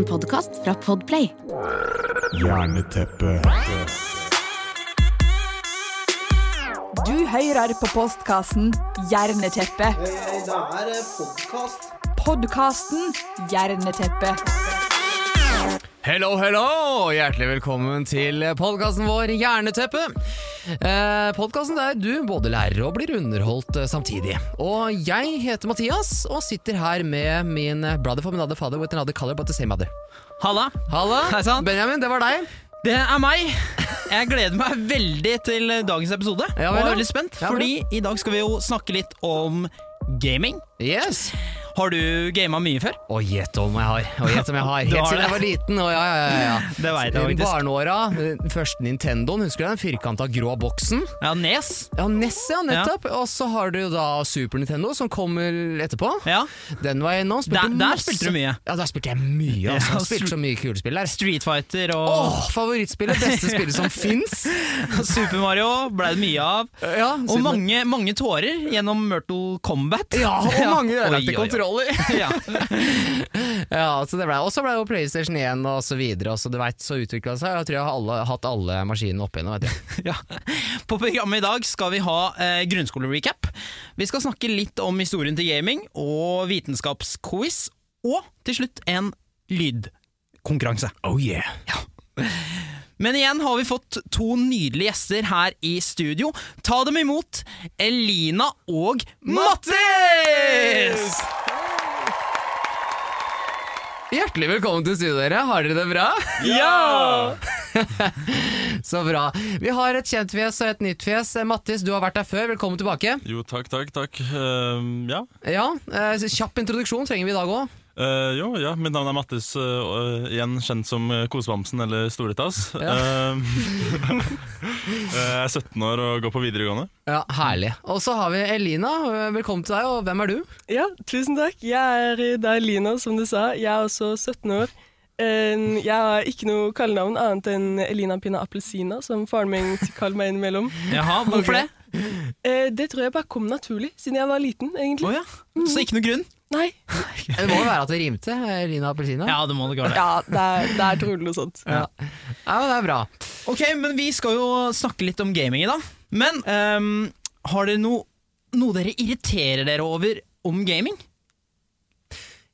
En podkast fra Podplay. Jerneteppe. Du hører på postkassen Jerneteppet. Det er podkast. Podkasten Jerneteppe. Hello, hello! Hjertelig velkommen til podkasten vår Hjerneteppe. Eh, podkasten der du både lærer og blir underholdt eh, samtidig. Og jeg heter Mathias og sitter her med min brother from another father with another color but the same mother. Halla, Halla, Hei sann. Benjamin, det var deg. det er meg. Jeg gleder meg veldig til dagens episode. Ja, og er veldig spent, Ja, vel. fordi i dag skal vi jo snakke litt om gaming. Yes. Har du gama mye før? Å, gjett om jeg har. Og gjett om jeg har. Helt siden jeg var liten. Og ja, ja, ja, ja. Det vet jeg faktisk. Barneåra. Første Nintendoen, husker du den? Firkanta grå boksen. Ja, Nes. Ja, NES, ja, nettopp. Og så har du da Super Nintendo, som kommer etterpå. Ja. Den var jeg innom. Spilte Der- der spilte du mye. Ja, der spilte jeg mye. Altså. Ja, spilte så mye kule spill der. Street Fighter og Åh, favorittspillet, beste spillet som fins. Super Mario ble det mye av. Ja, Og mange, mange tårer gjennom Myrtle Combat. ja, og mange ødelagte. Ja. ja, så det ble, Og så ble det jo PlayStation 1 og så videre. Og så, du veit, så utvikla det seg. Jeg tror jeg har alle, hatt alle maskinene opp igjennom. Ja. På programmet i dag skal vi ha eh, grunnskolerecap. Vi skal snakke litt om historien til gaming og vitenskapsquiz. Og til slutt en lydkonkurranse. Oh yeah. Men igjen har vi fått to nydelige gjester her i studio. Ta dem imot Elina og Mattis! Hjertelig velkommen til studio, dere. Har dere det bra? Ja! Så bra. Vi har et kjent fjes og et nytt fjes. Mattis, du har vært der før. Velkommen tilbake. Jo, takk, takk, takk. Uh, ja. Ja, eh, Kjapp introduksjon trenger vi i dag òg. Eh, jo, ja. Mitt navn er Mattis, uh, igjen kjent som eh, Kosebamsen eller Storetass. Ja. Uh, jeg er 17 år og går på videregående. Ja, herlig. Og så har vi Elina. Velkommen til deg, og hvem er du? Ja, tusen takk. Jeg er da Elina, som du sa. Jeg er også 17 år. Eh, Jeg har ikke noe kallenavn annet enn Elina Pina Appelsina, som faren min kaller meg innimellom. Jaha, hvorfor det? Eh, Det tror jeg bare kom naturlig, siden jeg var liten, egentlig. egentlig. ja. Så ikke noe grunn? Nei. Det må jo være at det rimte. Lina Appelsina. Ja, det må det gjøre. Ja, det er, det er trolig noe sånt. Ja. ja, men det er bra. Ok, men vi skal jo snakke litt om gaming i dag. Men um, har dere no, noe dere irriterer dere over om gaming?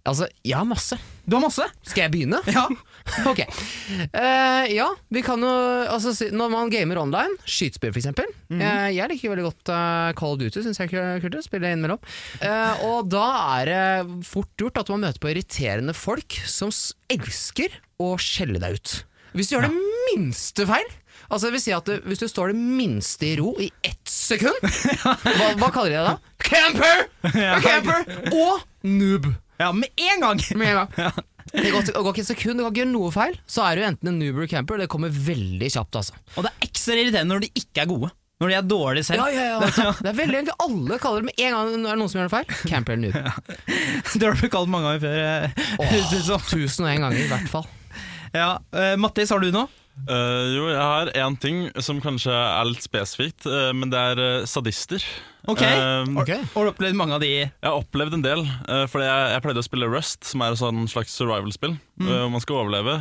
Altså, jeg har masse. Du har masse? Skal jeg begynne? Ja. Ok. Uh, ja, vi kan jo altså, Når man gamer online, skytespill f.eks. eksempel uh, Jeg liker veldig godt uh, Call of Duty, syns jeg er kult å spille innimellom. Eh, og da er det fort gjort at man møter på irriterende folk som elsker å skjelle deg ut. Hvis du gjør det minste feil Altså det vil si at du, Hvis du står det minste i ro i ett sekund, hva, hva kaller de det da? Camper! Camper! Og noob. Ja, med en gang! Med en gang. Det går, det går ikke et sekund, du kan ikke gjøre noe feil, så er du enten en eller camper. Det kommer veldig kjapt, altså. Og det er ekstra irriterende når de ikke er gode. Når de er dårlige selv. Ja, ja, ja, Det er veldig egentlig Alle kaller det med en gang når det er noen som gjør noe feil. Camper eller noob. Det har du kalt mange ganger før. eh, som. Tusen og en ganger, i hvert fall. Ja, uh, Mattis, har du noe? Eh, jo, jeg har én ting som kanskje er litt spesifikt, uh, men det er uh, sadister. Ok. Ehm, okay. Har du opplevd mange av de Jeg har opplevd en del, uh, fordi jeg, jeg pleide å spille Rust, som er et sånn slags survival-spill. Mm. man skal overleve.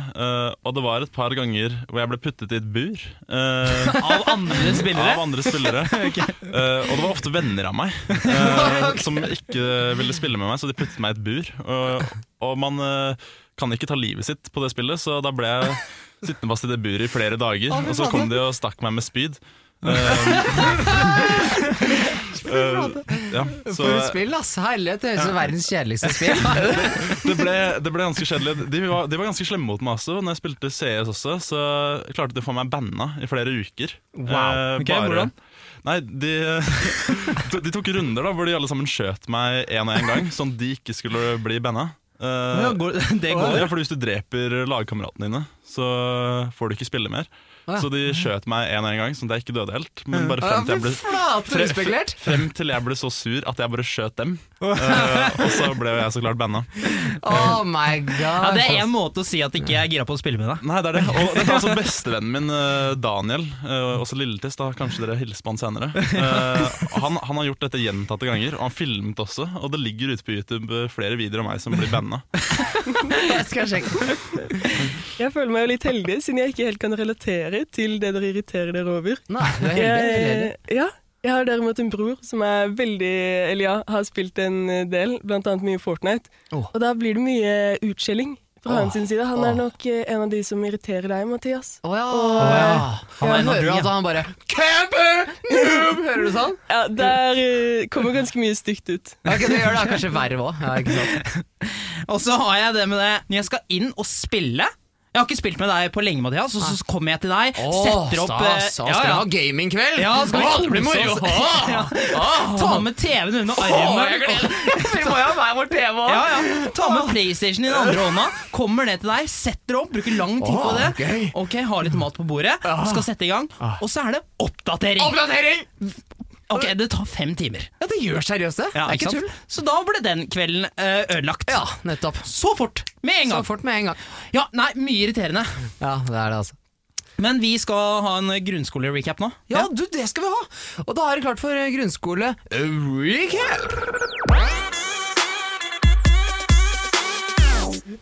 og det var et par ganger hvor jeg ble puttet i et bur. av andre spillere? Av andre spillere. Eh, og det var ofte venner av meg eh, som ikke ville spille med meg, så de puttet meg i et bur. Og, man kan ikke ta livet sitt på det spillet, så da ble jeg sittende fast i det buret i flere dager. Å, fy og så kom fader. de og stakk meg med spyd. Eh, eh, ja, så For et spill, ass! Herlighet, det høres ut som verdens kjedeligste spill. det ble, det ble ganske kjedelig. De var, de var ganske slemme mot meg også. Når jeg spilte CS også, så klarte de å få meg banna i flere uker. Wow. Ok, hvordan? Nei, de, de tok runder da hvor de alle sammen skjøt meg én og én gang, sånn de ikke skulle bli banna. Eh, Ja, går, det går. ja, for Hvis du dreper lagkameratene dine, så får du ikke spille mer. Ah, ja. Så de skjøt meg en og én gang, sånn at jeg ikke døde helt. Men bare frem til jeg ble, frem, frem til jeg ble så sur at jeg bare skjøt dem. Eh, og så ble jo jeg så klart banna. Oh my god. Ja, det er én måte å si at ikke jeg er gira på å spille med deg. Nei, det er det. Og dette er altså bestevennen min, eh, Daniel, uh, også Lilletiss. Da kanskje dere hilser på han senere. Uh, han, han har gjort dette gjentatte ganger, og han filmet også. Og det ligger ute på YouTube flere videoer av meg som blir banna. Jeg skal sjekke. Jeg føler meg jo litt heldig, siden jeg ikke helt kan relatere til det dere irriterer dere over. Nei, du er heldig. Jeg, ja, jeg har derimot en bror som er veldig Eller ja, har spilt en del, blant annet mye Fortnite. Oh. Og da blir det mye utskjelling fra oh. hans side. Han Åh. er nok eh, en av de som irriterer deg, Mathias. Å ja. Og- ja. Han er en av de, ja. han bare Camper! Noob! Hører du sånn? Ja, Der eh, kommer ganske mye stygt ut. Okay, det gjør det kanskje verre òg. Ja? Og så har jeg det med det når jeg skal inn og spille. Jeg har ikke spilt med deg på lenge, Mathias, og så kommer jeg til deg, setter opp eh, stas. ja, Skal vi ha gamingkveld? Ja, skal vi ha! det blir moro! Ja. Ta med TV-en under jeg armen. gleder. Vi må jo ha hver vår TV òg. Ja, ja. Ta med PlayStation i den andre hånda, kommer ned til deg, setter opp, bruker lang tid på det. Okay. Ok, Har litt mat på bordet, skal sette i gang, og så er det oppdatering. Oppdatering! Ok, Det tar fem timer. Ja, det gjør seriøst det. Ja, det er ikke tull. Så da ble den kvelden eh, ødelagt. Ja, nettopp. Så fort, med en gang. Så fort med en gang. Ja, nei, Mye irriterende. Ja, det er det, altså. Men vi skal ha en grunnskole-recap nå. Ja, du, det skal vi ha! Og da er det klart for eh, grunnskole recap.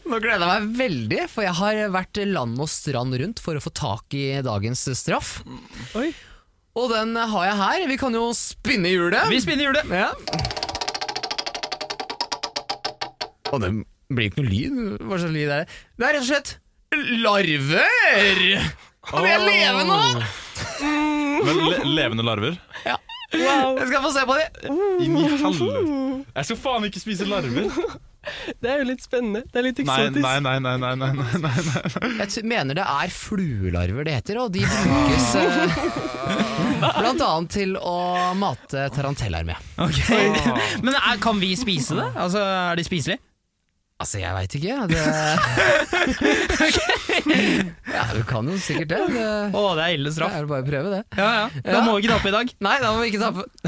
Nå gleder jeg meg veldig, for jeg har vært land og strand rundt for å få tak i dagens straff. Oi. Og den har jeg her. Vi kan jo spinne hjulet. Vi spinner hjulet. Ja. Og det blir ikke noe lyd. Hva slags lyd er det? Det er rett og slett larver! Og de er levende Mm. Men le levende larver? Wow. Jeg skal få se på dem. Inn i helvete. Jeg skal faen ikke spise larver. Det er jo litt spennende. Det er litt Nei, eksotisk. nei, nei. nei, nei, nei, nei, nei. Jeg mener det er fluelarver det heter, og de brukes eh, blant annet til å mate taranteller med. Okay. Men er, kan vi spise det? Altså, Er de spiselige? Altså, jeg veit ikke. Det... ja, du kan jo sikkert det. Det, Å, det er ille det straff. er jo bare å prøve det. Ja, ja. Da Ja. må vi ikke tape i dag. Nei, da må vi ikke tape.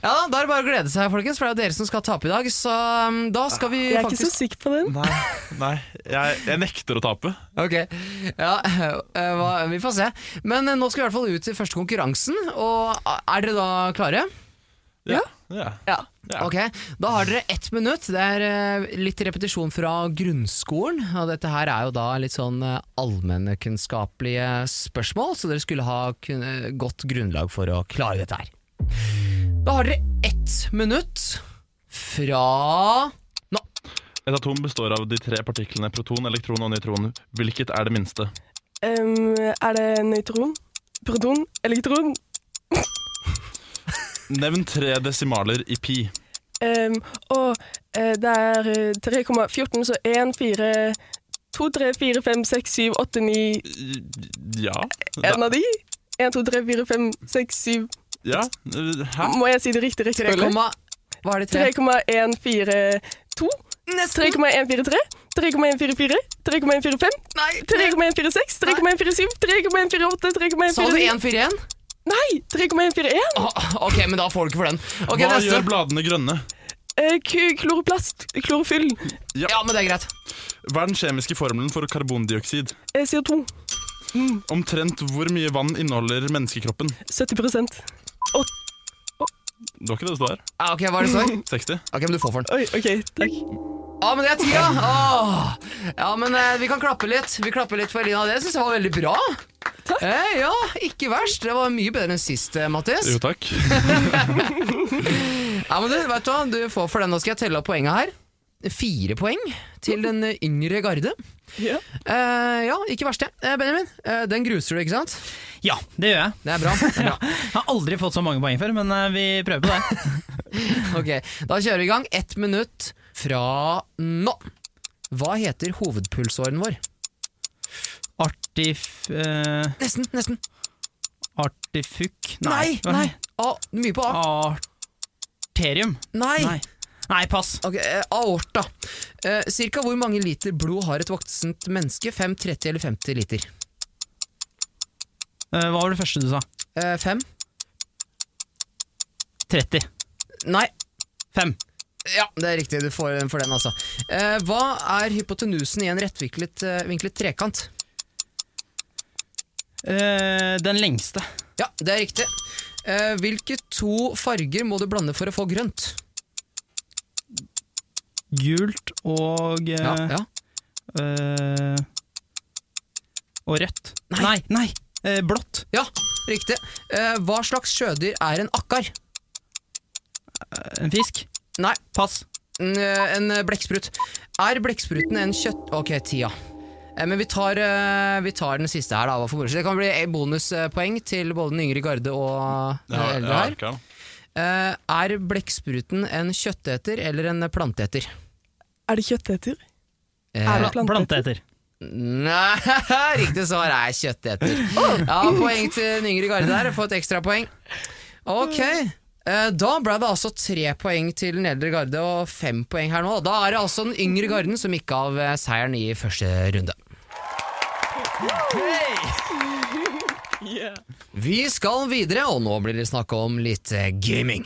ja, da, er det bare å glede seg, folkens, for det er jo dere som skal tape i dag. Så um, da skal vi Jeg er ikke så sikker på den. Nei, nei. Jeg, jeg nekter å tape. Ok, ja, eh, hva, vi får se. Men eh, nå skal vi i hvert fall ut til første konkurransen. Og eh, er dere da klare? Ja. Ja. Ja. Ok, Da har dere ett minutt. Det er eh, litt repetisjon fra grunnskolen. Og dette her er jo da litt sånn eh, allmennkunnskapelige spørsmål, så dere skulle ha eh, godt grunnlag for å klare dette her. Da har dere ett minutt fra nå. Et atom består av de tre partiklene proton, elektron og nøytron. Hvilket er det minste? Um, er det nøytron? Proton? Elektron? Nevn tre desimaler i pi. Um, og eh, det er eh, 3,14, så 1, 4, 2, 3, 4, 5, 6, 7, 8, 9 Ja. En av de? 1, 2, 3, 4, 5, 6, 7 ja. Hæ? Må jeg si det riktig 3, hva er det tre? 3,142 3,143 3,144 3,145 Nei, 3,146 3,147 3,148 Sa du 3,149 141? Nei! 3,141 Ah, ok, men da får du ikke for den. Okay, Hva neste. gjør bladene grønne? Eh, k- Kloroplast. Klorofyll. Ja, men det er greit. Hva er den kjemiske formelen for karbondioksid? Eh, CO2. Omtrent hvor mye vann inneholder menneskekroppen? 70% Det var ikke det det står. Ah, ok, Hva er det står? 60. Ok, men du får for den. Oi, OK. Takk. Ja, men det er tida! Åh. Ja, men eh, vi kan klappe litt. Vi klapper litt for Elina. Det syns jeg var veldig bra. Takk. Eh, ja, ikke verst. Det var mye bedre enn sist, eh, Mattis. Jo, takk. Ja, men du, vet du hva? Du får for den. Nå skal jeg telle opp poenget her. Fire poeng til den yngre garde. Ja. Eh, ja, ikke verst, det. Eh, Benjamin, eh, den gruser du, ikke sant? Ja, det gjør jeg. Det er bra. Det er bra. Jeg har aldri fått så mange poeng før, men eh, vi prøver på det. Ok, Da kjører vi i gang. Ett minutt fra nå. Hva heter hovedpulsåren vår? Artif... Uh, Nesten, nesten. artifuk Nei, nei. A, mye på A. Arterium. Nei. Nei. Nei, pass. Ok, eh, Aorta. Uh, cirka hvor mange liter blod har et voksent menneske? 5, 30 eller 50 liter? Uh, hva var det første du sa? Eh, 5? 30. Nei. 5. Ja, det er riktig. Du får for den, altså. Eh, hva er hypotenusen i en rettvinklet eh, trekant? Eh, den lengste. Ja, det er riktig. Uh, hvilke to farger må du blande for å få grønt? Gult og uh, Ja, ja. Og rødt. Nei. Nei, nei. blått. ja riktig. Hva slags sjødyr er en akkar? En fisk. Nei, Pass. en, en blekksprut. Er blekkspruten en kjøtt... Ok, tida. Eh, Men vi tar, eh, vi tar den siste her, da. Det kan bli eh, bonuspoeng til både den yngre garde og den eldre her. Eh, Er blekkspruten en kjøtteter eller en planteeter? Er det kjøtteter? Eh, Er det planteeter? Planteeter. Nei, riktig svar er kjøtteter. Ja, poeng til den yngre garde der. Få et ekstrapoeng. Ok, eh, da ble det altså tre poeng til den eldre garde og fem poeng her nå. Da er det altså den yngre garden som gikk av eh, seieren i første runde. Vi skal videre, og nå blir det snakk om litt eh, gaming.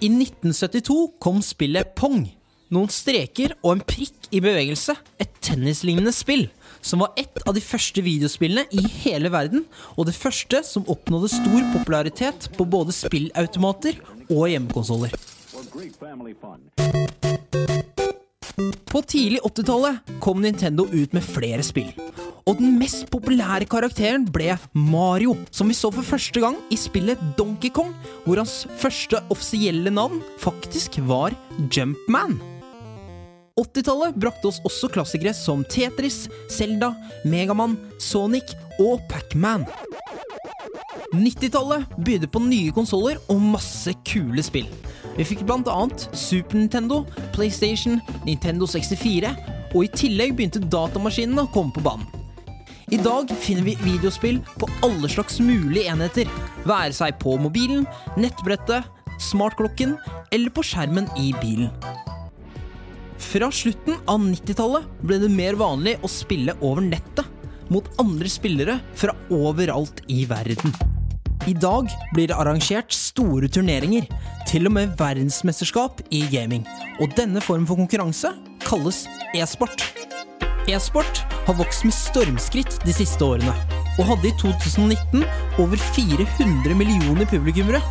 I 1972 kom spillet Pong. Noen streker og en prikk i bevegelse. Et tennislignende spill. Som var et av de første videospillene i hele verden, og det første som oppnådde stor popularitet på både spillautomater og hjemmekonsoller. På tidlig 80-tallet kom Nintendo ut med flere spill. Og den mest populære karakteren ble Mario, som vi så for første gang i spillet Donkey Kong, hvor hans første offisielle navn faktisk var Jumpman. 80-tallet brakte oss også klassikere som Tetris, Zelda, Megaman, Sonic og Pac-Man. 90-tallet bydde på nye konsoller og masse kule spill. Vi fikk annet Super Nintendo, PlayStation, Nintendo 64, og i tillegg begynte datamaskinene å komme på banen. I dag finner vi videospill på alle slags mulige enheter, være seg på mobilen, nettbrettet, smartklokken eller på skjermen i bilen. Fra slutten av 90-tallet ble det mer vanlig å spille over nettet mot andre spillere fra overalt i verden. I dag blir det arrangert store turneringer, til og med verdensmesterskap i gaming. Og denne form for konkurranse kalles e-sport. E-sport har vokst med stormskritt de siste årene, og hadde i 2019 over 400 millioner publikummere.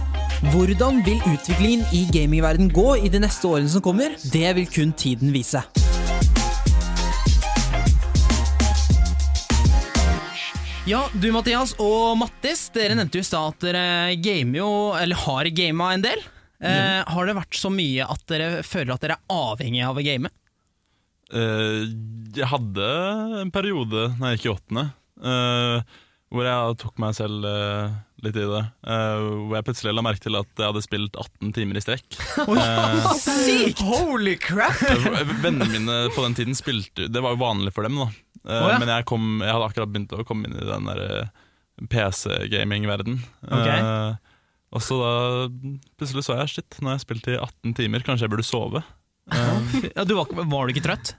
Hvordan vil utviklingen i gamingverden gå i de neste årene som kommer? Det vil kun tiden vise. Ja, du Mathias og Mattis, dere nevnte jo i stad at dere gamer jo, eller har gama en del. Eh, har det vært så mye at dere føler at dere er avhengig av å game? Eh, jeg hadde en periode da jeg gikk i åttende, eh, hvor jeg tok meg selv eh, litt i det. eh, hvor jeg plutselig la merke til at jeg hadde spilt 18 timer i strekk. Eh, Sykt! Holy crap! Vennene mine på den tiden spilte Det var jo vanlig for dem, da. Å, ja. Men jeg, kom, jeg hadde akkurat begynt å komme inn i den der eh, PC-gaming-verden. Okay. Eh, og så da plutselig så jeg shit, nå har jeg spilt i 18 timer, kanskje jeg burde sove. Ja, du var, var du ikke trøtt?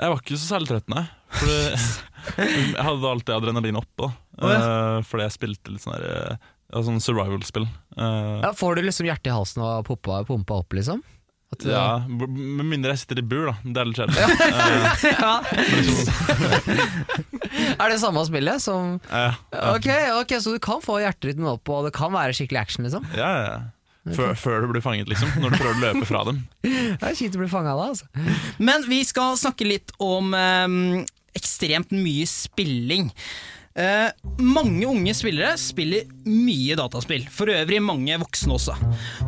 jeg var ikke så særlig trøtt, nei. For jeg hadde alltid adrenalin oppe, da. Å, Eh, fordi jeg spilte litt sånn der, ja, sånn survival-spill. Ja, får du liksom hjertet i halsen og pumpa, pumpa opp, liksom? At, ja, Med mindre jeg sitter i bur, da. Det er litt kjedelig. Eh, liksom, Er det samme spillet som ja, ja. Ok, ok, så du kan få hjerterytmen opp, og det kan være skikkelig action, liksom? Ja, ja, ja. Før, før du blir fanget, liksom. Når du prøver å løpe fra dem. Det er kjipt å bli fanga da, altså. Men vi skal snakke litt om um, ekstremt mye spilling. Eh, mange unge spillere spiller mye dataspill, for øvrig mange voksne også.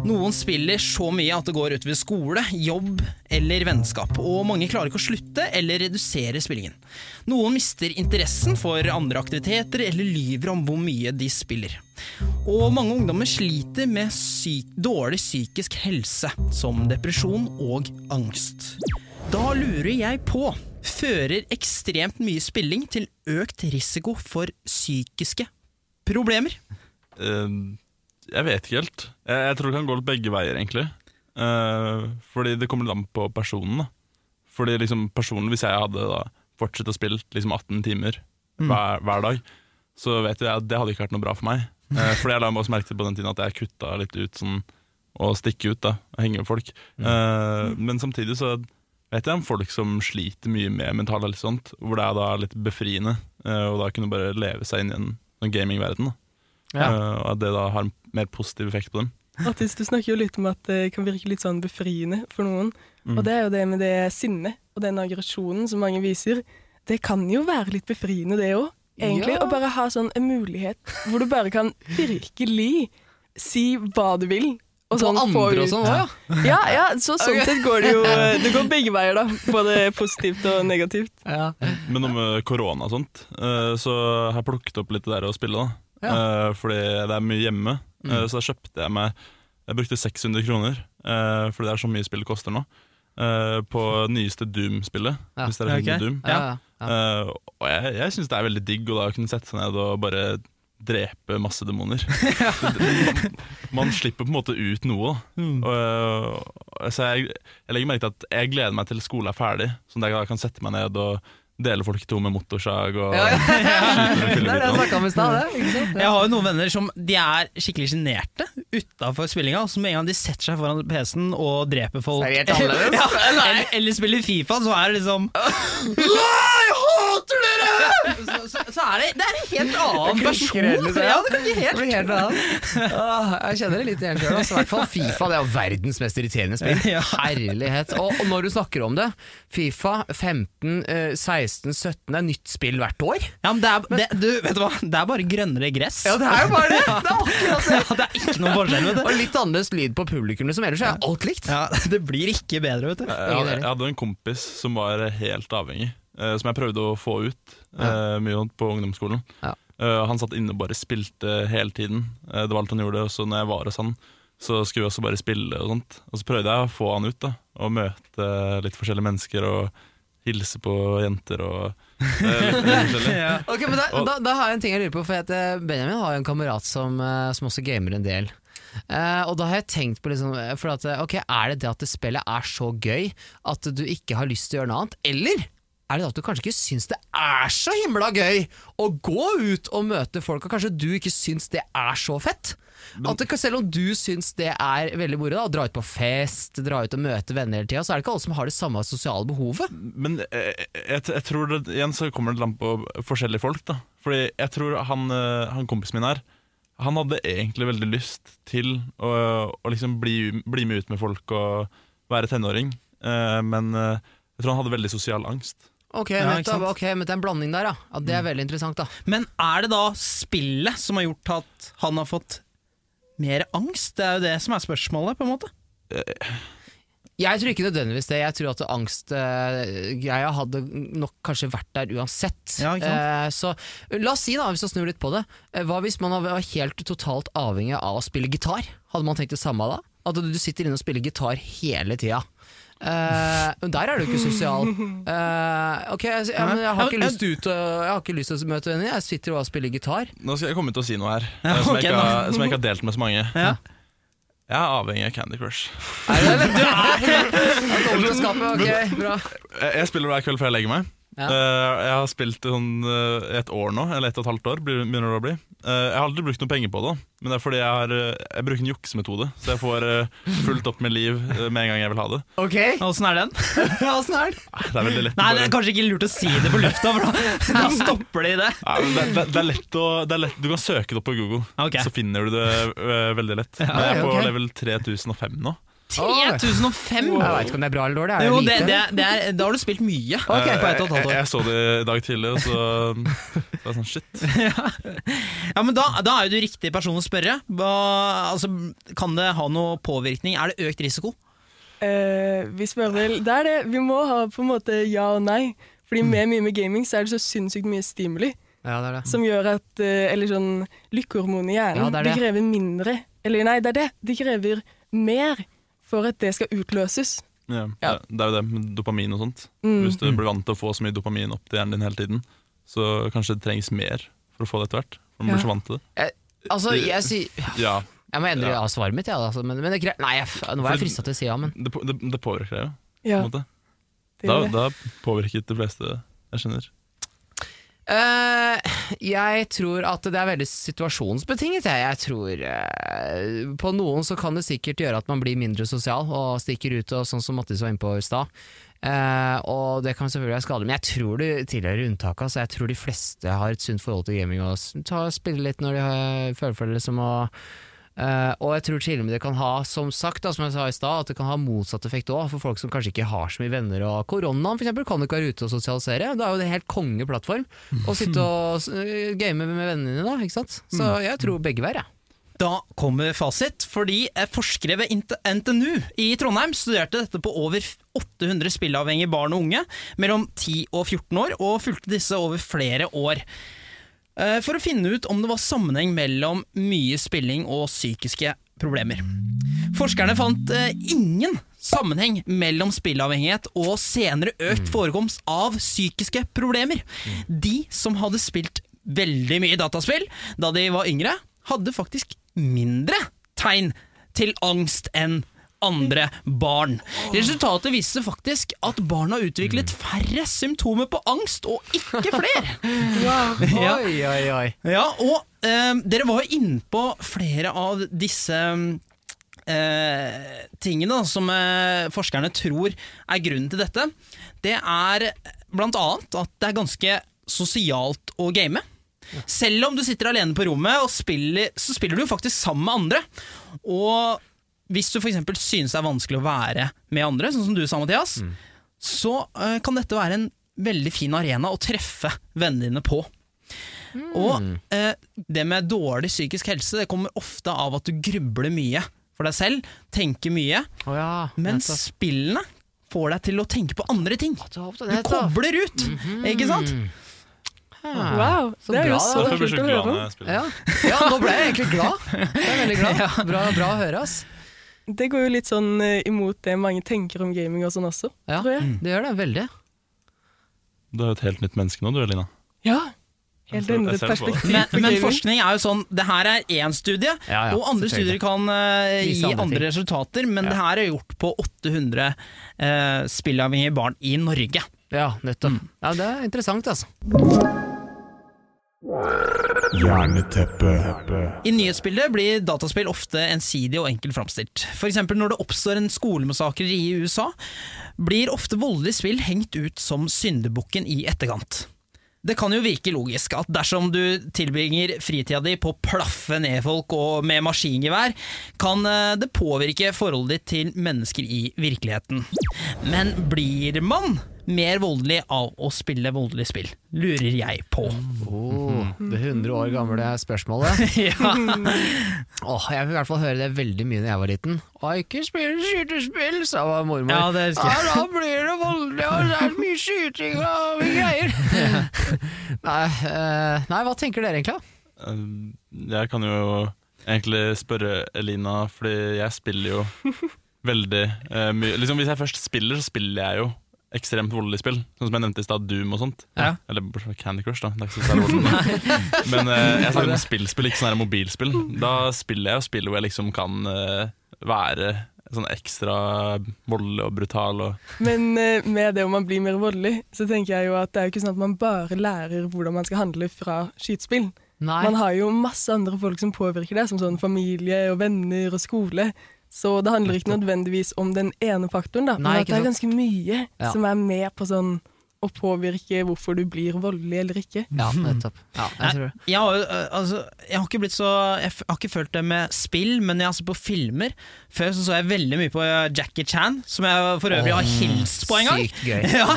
Noen spiller så mye at det går utover skole, jobb eller vennskap, og mange klarer ikke å slutte eller redusere spillingen. Noen mister interessen for andre aktiviteter eller lyver om hvor mye de spiller. Og mange ungdommer sliter med syk dårlig psykisk helse, som depresjon og angst. Da lurer jeg på, Fører ekstremt mye spilling til økt risiko for psykiske problemer? Uh, jeg vet ikke helt. Jeg, jeg tror det kan gå litt begge veier, egentlig. Uh, fordi det kommer litt an på personen. da. Fordi liksom personen, hvis jeg hadde da fortsatt å spille liksom 18 timer hver, hver dag, så vet jeg at det hadde ikke vært noe bra for meg. Uh, fordi jeg la meg også merke til på den tiden at jeg kutta litt ut sånn å stikke ut, da, og henge med folk. Eh, men samtidig så vet jeg om folk som sliter mye med mental helse, sånt, hvor det er da litt befriende eh, å da kunne bare leve seg inn i en gamingverden. Ja. Eh, og at det da har en mer positiv effekt på dem. Mattis, du snakker jo litt om at det kan virke litt sånn befriende for noen. Mm. Og det er jo det med det sinnet og den aggresjonen som mange viser. Det kan jo være litt befriende, det òg. Egentlig. Ja. Å bare ha sånn en mulighet hvor du bare kan virkelig si hva du vil. Og sånn på andre og sånn òg, ja. Ja, ja, så sånn okay. sett går det jo Det går begge veier, da. Både positivt og negativt. ja. Men om eh, korona og sånt, eh, så har jeg plukket opp litt det der å spille. da Ja. Fordi det er mye hjemme. Eh, Så da kjøpte jeg meg Jeg brukte 600 kroner, eh, fordi det er så mye spill koster nå. eh, På nyeste Doom-spillet, Ja. hvis dere Ok. kjenner Doom. Ja, ja, ja. Eh, og jeg, jeg syns det er veldig digg å da kunne sette seg ned og bare drepe masse demoner. man, man slipper på en måte ut noe. Mm. Og, og, så jeg, jeg legger merke til at jeg gleder meg til skolen er ferdig, sånn at jeg kan sette meg ned og dele folk i to med motorsag og Ja, ja. skyte med Det er det jeg har jo noen venner som de er skikkelig sjenerte utafor spillinga. Så med en gang de setter seg foran PC-en og dreper folk, Så er ja, eller, eller spiller Fifa, så er det liksom «Nei, Jeg hater dere! Så, så, så er det, det er en helt annen person. klikker Ja, det kan ikke helt. blir helt annet. Åh, jeg kjenner det litt igjen sjøl. I hvert fall Fifa. Det er jo verdens mest irriterende spill. Herlighet. Og, og når du snakker om det, Fifa 15, eh, 16, 17 Det er nytt spill hvert år. Ja, men det er, det, du, vet du hva? det er bare grønnere gress. Ja, det er jo bare det! Det er akkurat det. Ja, det er ikke noen forskjell, vet Og du. litt annerledes lyd på publikum, liksom. Ellers er alt likt. Ja, det blir ikke bedre, vet du. Jeg hadde, jeg hadde en kompis som var helt avhengig, eh, som jeg prøvde å få ut eh, mye på ungdomsskolen. Ja. Eh, han satt inne og bare spilte hele tiden. Eh, det var alt han gjorde. Og så når jeg var hos han, så skulle vi også bare spille og sånt. Og så prøvde jeg å få han ut, da. Og møte litt forskjellige mennesker og hilse på jenter og eh. Ja. Ok, men da, da, da har jeg en ting jeg lurer på, for at eh, Benjamin har jo en kamerat som, som også gamer en del. Uh, og da har jeg tenkt på liksom, for at, okay, Er det det at det spillet er så gøy at du ikke har lyst til å gjøre noe annet, eller er det at du kanskje ikke syns det er så himla gøy å gå ut og møte folk, og kanskje du ikke syns det er så fett? At det, selv om du syns det er veldig moro, å dra ut på fest, dra ut og møte venner hele tida, så er det ikke alle som har det samme sosiale behovet. Men jeg, jeg, jeg tror det, igjen så kommer det an på forskjellige folk. da Fordi jeg tror han, eh, han kompisen min her Han hadde egentlig veldig lyst til å, å liksom bli, bli med ut med folk og være tenåring. Eh, men eh, jeg tror han hadde veldig sosial angst. Ok, Ja, ikke nettopp, sant? ok, men det er en blanding der, ja. ja det er veldig interessant, da. Men er det da spillet som har gjort at han har fått mer angst? Det er jo det som er spørsmålet, på en måte. Jeg tror ikke nødvendigvis det. Jeg tror at angstgreia hadde nok kanskje vært der uansett. Ja, ikke Eh, så la oss si, da, hvis vi snur litt på det, eh, hva hvis man var helt totalt avhengig av å spille gitar? Hadde man tenkt det samme da? At du sitter inne og spiller gitar hele tida. Eh, men der er du ikke sosial. Uh, ok, jeg, ja, men jeg har ikke lyst til ut Jeg har ikke lyst til å møte venner, jeg sitter og spiller gitar. Nå skal jeg komme til å si noe her Ja, eh, som, jeg ikke har, som jeg ikke har delt med så mange. Ja. Jeg er avhengig av Candy Crush. Er det? Du er til skapet, ok, bra. Jeg, spiller hver kveld før jeg legger meg. Ja. Eh, jeg har spilt sånn, et år nå, eller et og et halvt år. blir- begynner det å bli Jeg har aldri brukt noe penger på det, men det er fordi jeg, har, eh, jeg bruker en juksemetode. Så jeg får eh, fullt opp med liv eh, med en gang jeg vil ha det. Ok, Åssen er den? ja, den? Det er veldig lett Nei, det er kanskje ikke lurt å si det på lufta, for da, da stopper de det. Ja, det, det, det er lett å det er lett, Du kan søke det opp på Google, okay. så finner du det veldig lett. Men jeg er på level 3005 nå. 3005! Jeg veit ikke om det er bra eller dårlig. Er Jo, det, det, det er, da har du spilt mye Okay. på et og et jeg, halvt år. jeg så det i dag tidlig, og så det er sånn shit. Ja, men da, da er jo du riktig person å spørre. Hva, altså, kan det ha noe påvirkning? Er det økt risiko? Eh, vi spør vel Det er det. Vi må ha på en måte ja og nei. Fordi med mye med gaming så er det så sinnssykt mye stimuli Ja, det er det. som gjør at eh, Eller sånn lykkehormon i hjernen. Ja, det det. Krever mindre. Eller nei, det er det. De krever mer for at det skal utløses. Ja, Ja. Det, er jo det med dopamin og sånt. Mm. Hvis du blir vant til å få så mye dopamin opp til hjernen din hele tiden, så kanskje det trengs mer for å få det etter hvert. For man blir så vant til det. Altså, jeg sier Ja, Jeg må endre Ja. svaret mitt, ja, altså, men, men det er greit. Nei, jeg, nå var jeg frista til å si ja, men det, det, det påvirker deg jo. på Ja, en måte. det Da, da påvirket de fleste jeg skjønner. Eh, jeg tror at det er veldig situasjonsbetinget. Jeg, jeg tror eh, På noen så kan det sikkert gjøre at man blir mindre sosial og stikker ut, og sånn som Mattis var inne på i stad. Eh, og det kan selvfølgelig være skadelig, men jeg tror det tilhører unntaket. Altså, jeg tror de fleste har et sunt forhold til gaming og spiller spille litt når de føler for det. Liksom, og, eh, og jeg tror til og med det kan ha, som sagt, da, som jeg sa i stad, at det kan ha motsatt effekt òg, for folk som kanskje ikke har så mye venner. Og koronaen eksempel, kan du ikke være ute og sosialisere. Da er jo en helt kongeplattform å sitte og øh, game med vennene dine da, ikke sant? Så jeg tror begge veier, jeg. Da kommer fasit, fordi eh, forskere ved NTNU i Trondheim studerte dette på over 800 spilleavhengige barn og unge mellom 10 og 14 år, og fulgte disse over flere år. Eh, For å finne ut om det var sammenheng mellom mye spilling og psykiske problemer. Forskerne fant eh, ingen sammenheng mellom spillavhengighet og senere økt forekomst av psykiske problemer. De som hadde spilt veldig mye dataspill da de var yngre, hadde faktisk mindre tegn til angst enn andre barn. Resultatet viste faktisk at barna utviklet færre symptomer på angst, og ikke flere. Ja. Oi, oi, oi. Ja, og eh, dere var jo innpå flere av disse eh, tingene da, som eh, forskerne tror er grunnen til dette. Det er blant annet at det er ganske sosialt å game. Selv om du sitter alene på rommet og spiller, så spiller du jo faktisk sammen med andre. Og hvis du f.eks. synes det er vanskelig å være med andre, sånn som du sa, Mathias, så uh, kan dette være en veldig fin arena å treffe vennene dine på. Og uh, det med dårlig psykisk helse Det kommer ofte av at du grubler mye for deg selv, tenker mye, oh ja, men spillene får deg til å tenke på andre ting. Du kobler ut, mm ut, ikke sant? Ah. Wow, Så det er bra, jo så kult å høre om. Ja. ja, nå ble jeg egentlig glad. Jeg er veldig glad. Bra, bra å høre, ass. Det går jo litt sånn eh, imot det mange tenker om gaming og sånn også, Ja, tror jeg. det gjør det veldig. Du er jo et helt nytt menneske nå, du Elina. Ja, helt endret perspektiv Men, men forskning er jo sånn Det her er én studie, Ja, ja, og andre studier kan uh, gi andre andre resultater, men Ja. det her er gjort på 800 uh, spillavhengige barn i Norge. Ja, nettopp. Ja, det er interessant, altså. I nyhetsbildet blir dataspill ofte ensidig og enkelt framstilt. F.eks. når det oppstår en skolemassakre i USA, blir ofte voldelige spill hengt ut som syndebukken i etterkant. Det kan jo virke logisk at dersom du tilbringer fritida di på å plaffe ned folk og med maskingevær, kan eh, det påvirke forholdet ditt til mennesker i virkeligheten. Men blir man mer voldelig av å spille voldelige spill? Lurer jeg på. Oh, det 100 år gamle spørsmålet. ja. Åh, jeg vil i hvert fall høre det veldig mye da jeg var liten. Å, ikke spill skytespill, sa mormor. Ja, det. Ja, da blir det voldelig, og det er mye skyting og mye greier. nei, uh, nei, hva tenker dere egentlig? Eh, Jeg kan jo egentlig spørre Elina, fordi jeg spiller jo veldig uh, mye liksom Hvis jeg først spiller, så spiller jeg jo ekstremt voldelig spill. Sånn som jeg nevnte i stad, Doom og sånt. Ja. Eller Candy Crush, da. Er. Men uh, jeg snakker om spillspill, ikke sånn mobilspill. Da spiller jeg og spiller hvor jeg liksom kan uh, være sånn ekstra voldelig og brutal. Og Men uh, med det om man blir mer voldelig, så tenker jeg jo at det er jo ikke sånn at man bare lærer hvordan man skal handle fra skytespill. Nei. Man har jo masse andre folk som påvirker det, som sånn familie og venner og skole. Så det handler ikke nødvendigvis om den ene faktoren, da, Nei, men at det er ganske mye Ja. som er med på sånn å påvirke hvorfor du blir voldelig eller ikke. Ja, nettopp. Ja, jeg tror det. Jeg har, øh, altså, jeg har ikke blitt så Jeg har ikke følt det med spill, men jeg sett på filmer. Før så, så jeg veldig mye på Jackie Chan, som jeg for øvrig har hilst på en gang. Sykt gøy. Ja.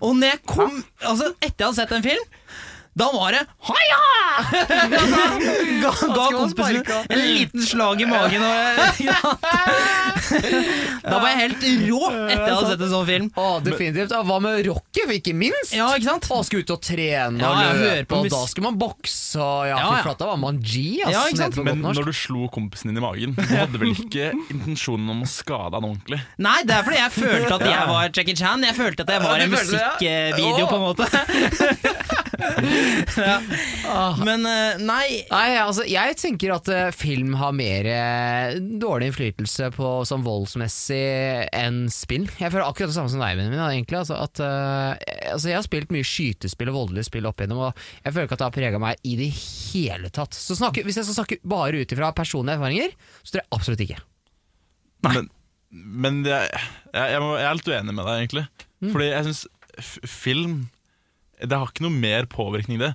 Og når jeg kom Altså, etter jeg hadde sett en film, Da var det Haja! Ga, ga kompisen en liten slag i magen. Og, da var jeg helt rå etter jeg hadde sett en sånn film. Å, definitivt. Hva med Rocky, ikke minst? Ja, ikke sant? Å, skulle ut og trene Ja, og ja, løpe, på og da skulle man bokse ja, Ja, ja. da var man G, ass. Ja, Men når du slo kompisen din i magen, du hadde vel ikke intensjonen om å skade han ordentlig? Nei, det er fordi jeg følte at jeg var Jackie Chan. Jeg følte at jeg var en musikkvideo, på en måte. ja. Men eh, nei Nei, altså, jeg tenker at eh, film har mer eh, dårlig innflytelse på sånn voldsmessig enn spill. Jeg føler akkurat det samme som deg, Benjamin. Egentlig, altså, at, altså, jeg har spilt mye skytespill og voldelige spill opp igjennom, og jeg føler ikke at det har prega meg i det hele tatt. Så snakke, hvis jeg skal snakke bare ut ifra personlige erfaringer, så tror jeg absolutt ikke. Men, men jeg, jeg, jeg, må, jeg er litt uenig med deg, egentlig. Fordi jeg syns film Det har ikke noe mer påvirkning, det.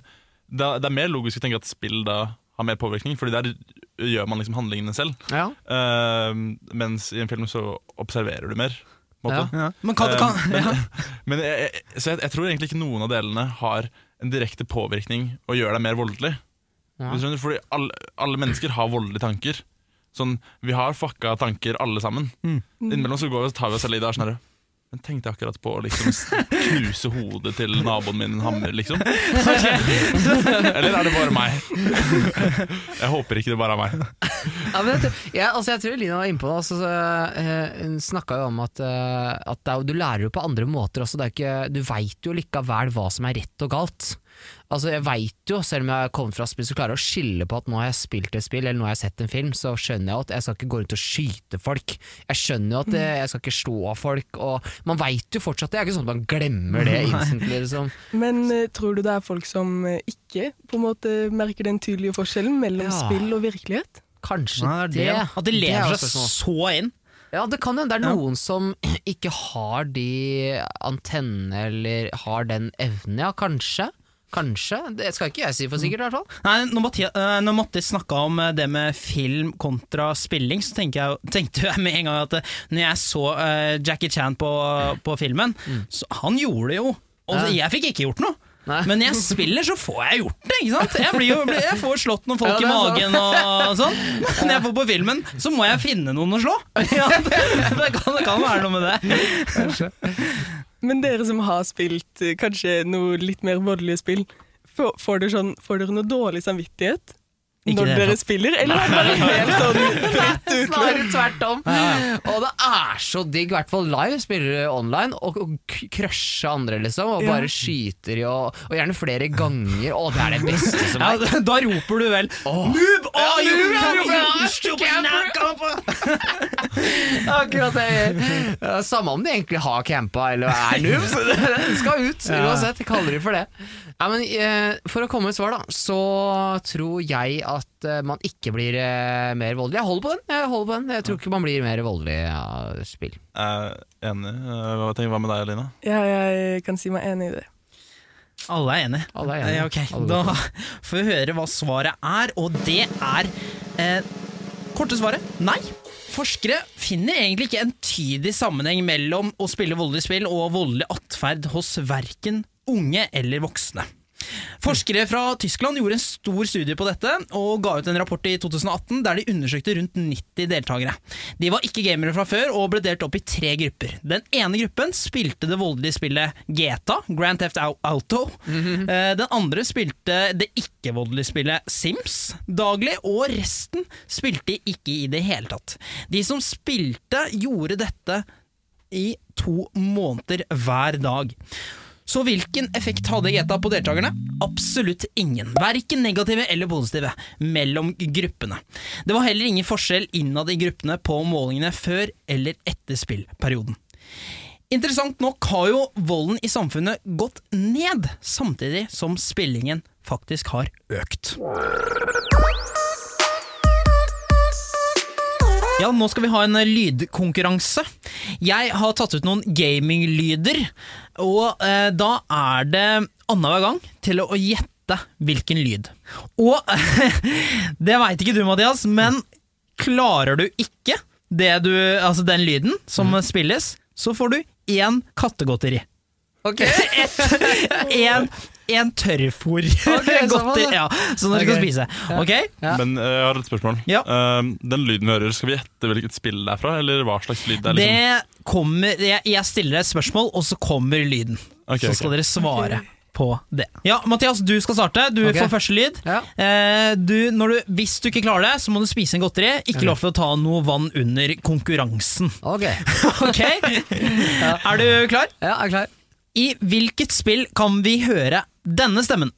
Det, er- det er mer logisk å tenke at spill da har mer påvirkning, Fordi der gjør man liksom handlingene selv. Ja. Uh, mens i en film så observerer du mer. Måte. ja. Men kan, kan, uh, men, ja. men jeg, jeg, så jeg, jeg tror egentlig ikke noen av delene har en direkte påvirkning og gjør deg mer voldelig. Ja. Du fordi alle, alle mennesker har voldelige tanker. Sånn, Vi har fucka tanker alle sammen. Innimellom så går vi og tar vi oss selv i det. Sånn, men tenkte jeg akkurat på å liksom knuse hodet til naboen min en hammer, liksom? Eller er det bare meg? Jeg håper ikke det bare er meg. Ja, men jeg, tror- ja, altså jeg tror Lina var inne på det. Altså, så, eh, hun snakka jo om at, eh, at er, du lærer jo på andre måter også. Det er ikke, du veit jo likevel hva som er rett og galt. Altså Jeg veit jo, selv om jeg har kommet fra spill, så klarer jeg å skille på at nå har jeg spilt et spill, eller nå har jeg sett en film, så skjønner jeg at jeg skal ikke gå rundt og skyte folk. Jeg skjønner jo at jeg, jeg skal ikke slå folk, og man veit jo fortsatt det. Det er ikke sånn at man glemmer det instantly. Liksom. Men eh, tror du det er folk som eh, ikke på en måte merker den tydelige forskjellen mellom Ja. spill og virkelighet? Kanskje Nei, det det. At de Det er lever seg spørsmål. så inn. Ja, det kan hende det er Ja. noen som ikke har de antennene eller har den evnen, ja, kanskje. Kanskje. Det skal ikke jeg si for sikkert, i hvert fall. Nei, når, Mathias, eh, når Mattis snakka om eh, det med film kontra spilling, så jeg, tenkte jeg med en gang at eh, når jeg så Jackie Chan på, på filmen, så han gjorde det jo. Og Mm. Ja. jeg fikk ikke gjort noe. Nei. Men jeg spiller, så får jeg gjort det. ikke sant? Jeg, blir jo, jeg får slått noen folk Ja, i magen og sånn. Men når jeg får på filmen, så må jeg finne noen å slå. Ja, det, det, kan, det kan være noe med det. Men dere som har spilt eh, kanskje noe litt mer voldelige spill, får, dere, sånn, får dere noe dårlig samvittighet Ikke når det dere spiller, eller er det bare helt sånn fritt utløp? Snarere tvert om. Og det er så digg, i hvert fall live, spiller du online, og, og crushe andre, liksom. Og Ja. bare skyter i, og, og gjerne flere ganger. Å, det er det beste som er. da- da roper du vel! Oh, noob, noob, you, ja. Akkurat det. Ja, Samme om de egentlig har campa eller er noobs, det skal ut uansett. Jeg kaller de for det. Ja, men, eh, for å komme med et svar, da, så tror jeg at eh, man ikke blir eh, mer voldelig. Jeg holder på den. Jeg holder på den Jeg tror ikke man blir mer voldelig av spill. Jeg er enig. Eh, Hva, tenker, hva med deg, Lina? Ja, jeg kan si meg enig i det. Alle er enige. Alle er enige. Ja, ok, Alle Da får vi høre hva svaret er, og det er eh, Korte svaret nei. Forskere finner egentlig ikke en tydig sammenheng mellom å spille voldelig spill og voldelig atferd hos verken unge eller voksne. Forskere fra Tyskland gjorde en stor studie på dette og ga ut en rapport i 2018 der de undersøkte rundt 90 deltakere. De var ikke gamere fra før og ble delt opp i tre grupper. Den ene gruppen spilte det voldelige spillet GTA, Grand Theft Auto. Auto. -hmm. Den andre spilte det ikke-voldelige spillet Sims daglig, og resten spilte ikke i det hele tatt. De som spilte, gjorde dette i to måneder hver dag. Så hvilken effekt hadde GTA på deltakerne? Absolutt ingen. Verken negative eller positive mellom gruppene. Det var heller ingen forskjell innad i gruppene på målingene før eller etter spillperioden. Interessant nok har jo volden i samfunnet gått ned, samtidig som spillingen faktisk har økt. Ja, nå skal vi ha en eh, lydkonkurranse. Jeg har tatt ut noen gaminglyder, og eh, da er det annenhver gang til å gjette hvilken lyd. Og det veit ikke du, Mathias, men klarer du ikke det du, altså den lyden som spilles, så får du én kattegodteri. Ok. En, en tørrfôr. Okay, Godteri, ja. ja, som dere okay. skal spise. Ok? Ja. Men eh, jeg har et spørsmål. Ja. Uh, den lyden vi hører, skal vi gjette hvilket spill det er fra? Eller hva slags lyd det er? Liksom? Det kommer jeg, jeg stiller et spørsmål, og så kommer lyden. Så skal dere svare på det. Ja, Mathias, du skal starte. Du okay. får første lyd. Ja. Eh, du, når du, hvis du ikke klarer det, så må du spise en godteri. Ikke lov til å ta noe vann under konkurransen. Ok, Ok? Er du klar? ja, jeg er klar. I hvilket spill kan vi høre denne stemmen?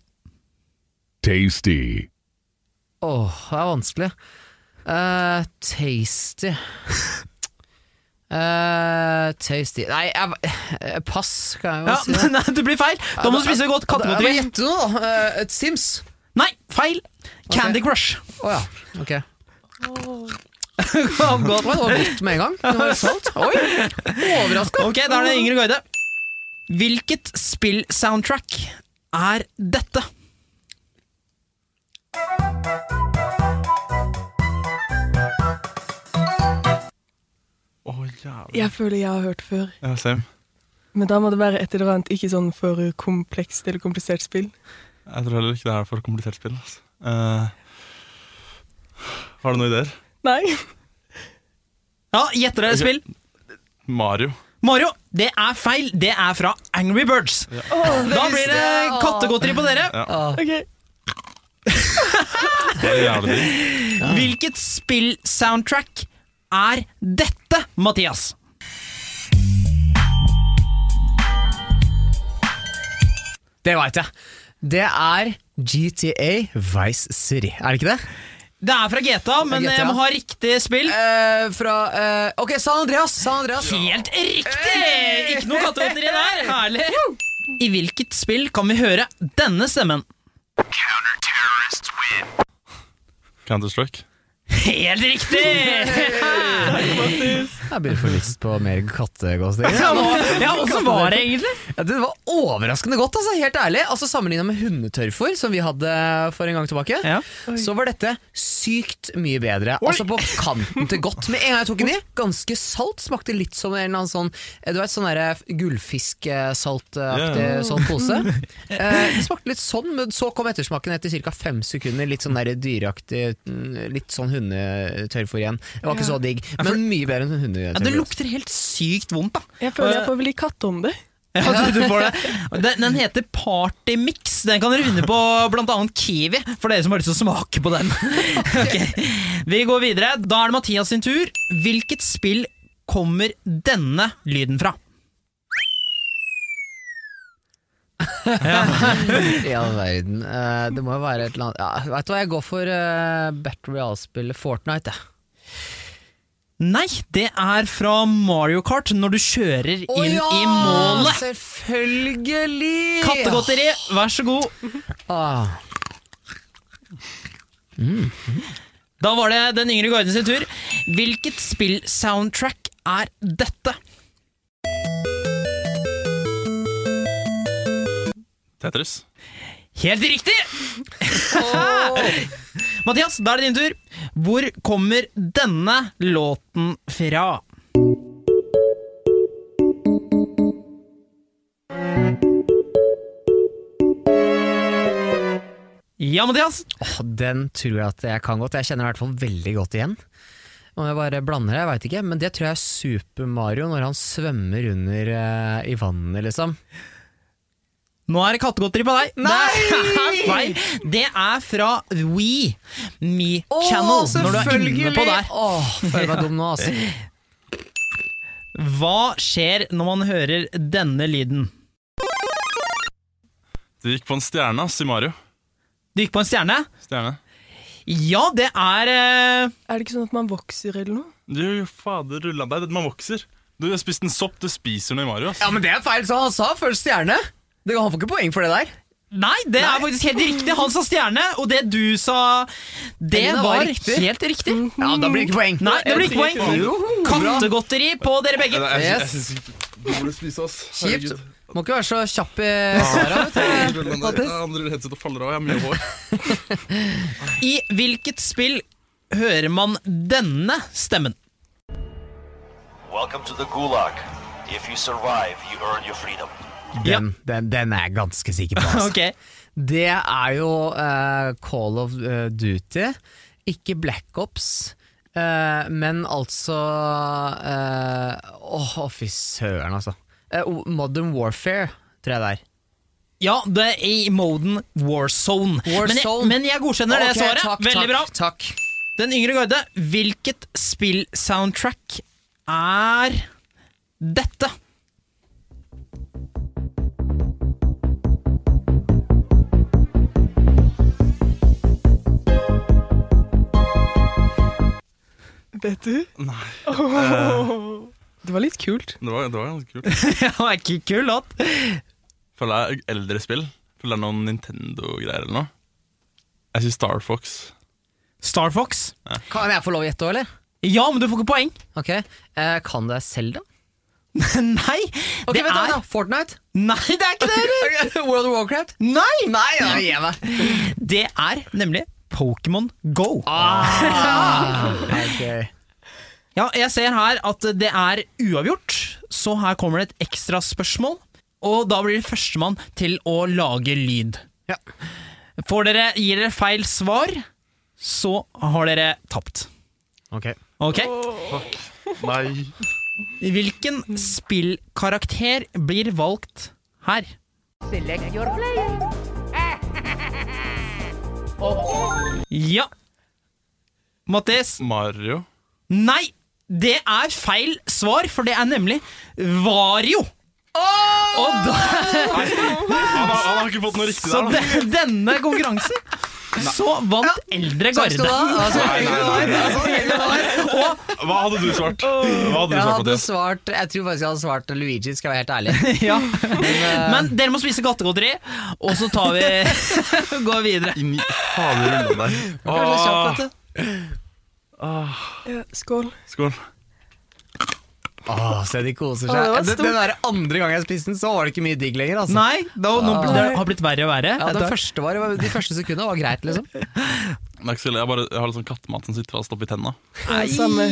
Tasty. Åh, det er vanskelig. Eh, tasty. Eh, tasty Nei, jeg, eh, pass, kan jeg jo Ja, si det. nei, det blir feil. Da må du spise godt Jeg må kattegodteri. gjette noe, da. Eh, et Sims. Nei, feil. Candy Crush. Å ja, ok. Godt. Det var godt med en gang. Det var salt. Oi, overraska. Ok, da er det Ingrid Gaide. Hvilket spill-soundtrack er dette? Jævlig. Jeg føler jeg har hørt før. Ja, same. Men da må det være et eller annet ikke sånn for komplekst eller komplisert spill. Jeg tror heller ikke det er for komplisert spill. Altså. Uh, har du noen ideer? Nei. Ja, Gjetter dere Ok. spill? Mario. Mario, det er feil. Det er fra Angry Birds. Da blir det kattegodteri på dere. Ja. Okay. er. Hvilket spill-soundtrack er dette, Mathias? Det veit jeg. Det er GTA Vice City, er det ikke det? Det er fra GTA, men GTA. jeg må ha riktig spill. Eh, fra eh, Ok, San Andreas! San Andreas. Helt riktig! Ikke noe kattegodteri der. Herlig. I hvilket spill kan vi høre denne stemmen? Counter-Strike. Helt riktig! Jeg begynner å få lyst på mer kattegodteri. Ja, åssen var det egentlig? Ja, det var overraskende godt, altså, helt ærlig. Altså Sammenligna med hundetørrfôr, som vi hadde for en gang tilbake, Ja. så var dette sykt mye bedre. Altså På kanten til godt. Med en gang jeg tok den i, ganske salt. Smakte litt som en eller annen sånn eh, Du vet, sånn gullfisksaltaktig yeah. sånn pose. Eh, det smakte litt sånn, men så kom ettersmaken etter ca. fem sekunder. Litt sånn dyreaktig, mm, litt sånn hundetørrfor igjen. Det var ikke så digg, men mye bedre enn hundetørrfôr. Ja, det lukter helt sykt vondt, da. Jeg føler jeg får vel i katteånde. Ja, du, du får det. Den, den heter Party Mix. Den kan dere vinne på bl.a. Kiwi, for dere som har lyst til å smake på den. Okay. Vi går videre. Da er det Mathias sin tur. Hvilket spill kommer denne lyden fra? I all verden. Uh, det må jo være et eller annet ja, Vet du hva, jeg går for uh, Battle Royale-spillet Fortnite. jeg. Nei, det er fra Mario Kart når du kjører inn i målet. Selvfølgelig! Kattegodteri, vær så god. Ah. Da var det den yngre guiden sin tur. Hvilket spill-soundtrack er dette? Tetris. Helt riktig! Mathias, da er det din tur. Hvor kommer denne låten fra? Ja, Mathias. Oh, den tror jeg at jeg kan godt. Jeg kjenner i hvert fall veldig godt igjen. Om jeg bare blander det, jeg veit ikke, men det tror jeg er Super Mario når han svømmer under uh, i vannet, liksom. Nå er det kattegodteri på deg. Det er. Det er fra We Me Channel. Når du er inne på der. Åh, føler meg dum nå, altså. Hva skjer når man hører denne lyden? Det gikk på en stjerne i Mario. Du gikk på en stjerne? Stjerne. Ja, det er uh... Er det ikke sånn at man vokser eller noe? Du, fader rulla deg. Man vokser. Du har spist en sopp, du spiser noe i Mario. ass. Ja, men det er feil, så han sa først stjerne. Det, han får ikke poeng for det der. Nei, det er faktisk helt riktig. Han sa stjerne, og det du sa, det Elina var, var riktig. helt riktig. Ja, da blir det ikke poeng. Nei, det blir ikke poeng. Kattegodteri på dere begge. Yes. Du. Kjipt. Må ikke være så kjapp i svaret. du. Andre headset og faller av. Jeg har mye hår. I hvilket spill hører man denne stemmen? Welcome to the Gulag. If you survive, you earn your freedom. Den, den, den er jeg ganske sikker på. Altså. okay. Det er jo uh, Call of eh, Duty, ikke Black Ops. Uh, men altså Åh, fy søren, altså. Modern Warfare, tror jeg det er. Ja, det er i moden Warzone. Men, jeg, Warzone. men jeg godkjenner det svaret. takk, Veldig bra. Takk. Den yngre garde, hvilket spill-soundtrack er dette? Vet du? Nei. Det var litt kult. Det var, det var ganske kult. Det var ikke kul låt. Føler det er eldre spill. Føler det er noen Nintendo-greier eller noe. Jeg sier Star Fox. Star Fox. Kan jeg få lov å gjette òg, eller? Ja, men du får ikke poeng. Ok, eh, Kan det Selda? Nei, Ok, det vent er da. Fortnite? Nei, det er ikke det World of Warcraft? Nei! Nei, ja. Det er nemlig Pokémon Go. Ok. Ja, jeg ser her at det er uavgjort, så her kommer det et ekstra spørsmål. Og da blir det førstemann til å lage lyd. Ja. Får dere, gir dere feil svar, så har dere tapt. Ok. Ok? Nei. Hvilken spillkarakter blir valgt her? Ja. Mattis? Mario. Nei, det er feil svar, for det er nemlig Vario. Og da, Han har, ikke fått noe riktig så der, da. de, denne konkurransen så vant eldre garde. Hva hadde du svart? Hva hadde du Jeg svart, hadde svart Jeg tror faktisk jeg hadde svart Luigi, skal jeg være helt ærlig. Ja. eh, Men dere må spise kattegodteri, og så tar vi går videre. Inn i fader rulle der. Kanskje kjapt, vet du. Ja, skål. skål. Åh, se de koser Åh, det seg. Den, den der andre gangen jeg spiste den, så var det ikke mye digg lenger. Altså. Nei, da, nå, det har blitt verre og verre. Ja, den første var, de første sekundene var greit, liksom. Ille, jeg, bare, jeg har litt sånn kattemat som sitter fast oppi tenna. Nei. samme.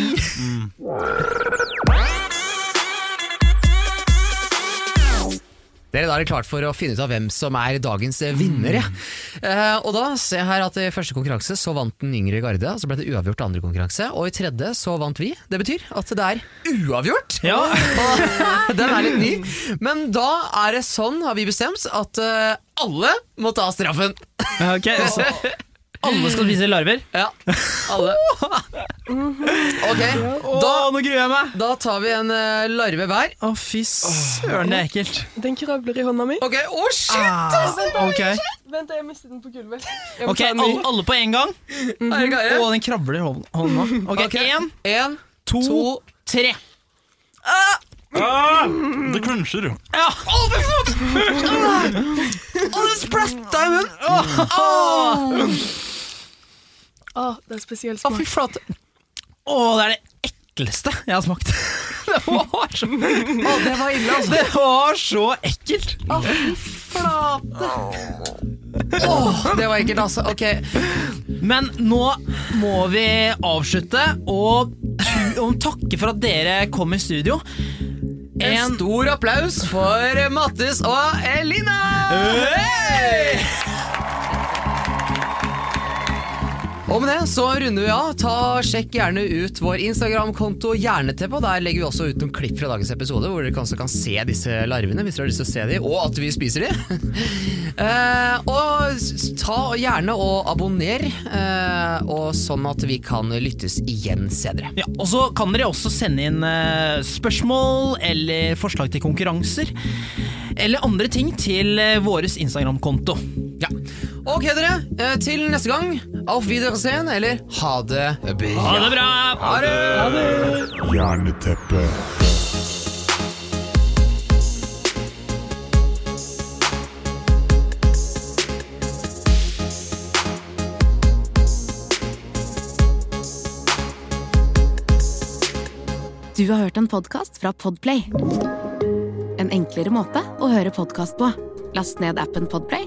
Dere, Da er det klart for å finne ut av hvem som er dagens vinner. Mm. Uh, og da ser jeg her at I første konkurranse så vant den yngre garde, så ble det uavgjort andre konkurranse. Og i tredje så vant vi. Det betyr at det er uavgjort! Ja. Den er litt ny. Men da er det sånn, har vi bestemt, at uh, alle må ta straffen. Ok, så alle skal spise larver? Ja, alle. Ok, Da, Åh, nå gruer jeg meg! da tar vi en eh, larve hver. Å, fy søren, det er ekkelt. Den krabler i hånda mi. Ok, å shit! Ah, ok, Vent, jeg mistet den på gulvet. Jeg må Ok, ta en ny. alle, alle på en gang. Er klare? Å, den krabler i hånd- hånda. Ok, Ok. Én, En, to, to tre. Ah, det cruncher, jo. Ja! Å, det splatta i munnen! Å, det er spesiell Å, fy smak. flate. Å, det er det ekleste jeg har smakt. Det var så, Å, det var ille, altså. det var så ekkelt. Åh, det var ekkelt, altså. Ok, Men nå må vi avslutte og, tu- og takke for at dere kom i studio. En stor applaus for Mattis og Elina! Hey! Og med det så runder vi av. Ta Sjekk gjerne ut vår Instagram-konto Hjerneteppe. Der legger vi også ut noen klipp fra dagens episode, hvor dere kanskje kan se disse larvene hvis dere har lyst til å se dem, og at vi spiser dem. eh, og ta gjerne og abonner, eh, og sånn at vi kan lyttes igjen senere. Ja, og så kan dere også sende inn eh, spørsmål eller forslag til konkurranser. Eller andre ting til våres vår Instagram-konto. Ja. Ok, dere. eh, til neste gang. Auf Wiedersehen, eller ha det bra. Ha det bra! Ha det. Jerneteppe. Du har hørt en podkast fra Podplay. En enklere måte å høre podkast på. Last ned appen Podplay,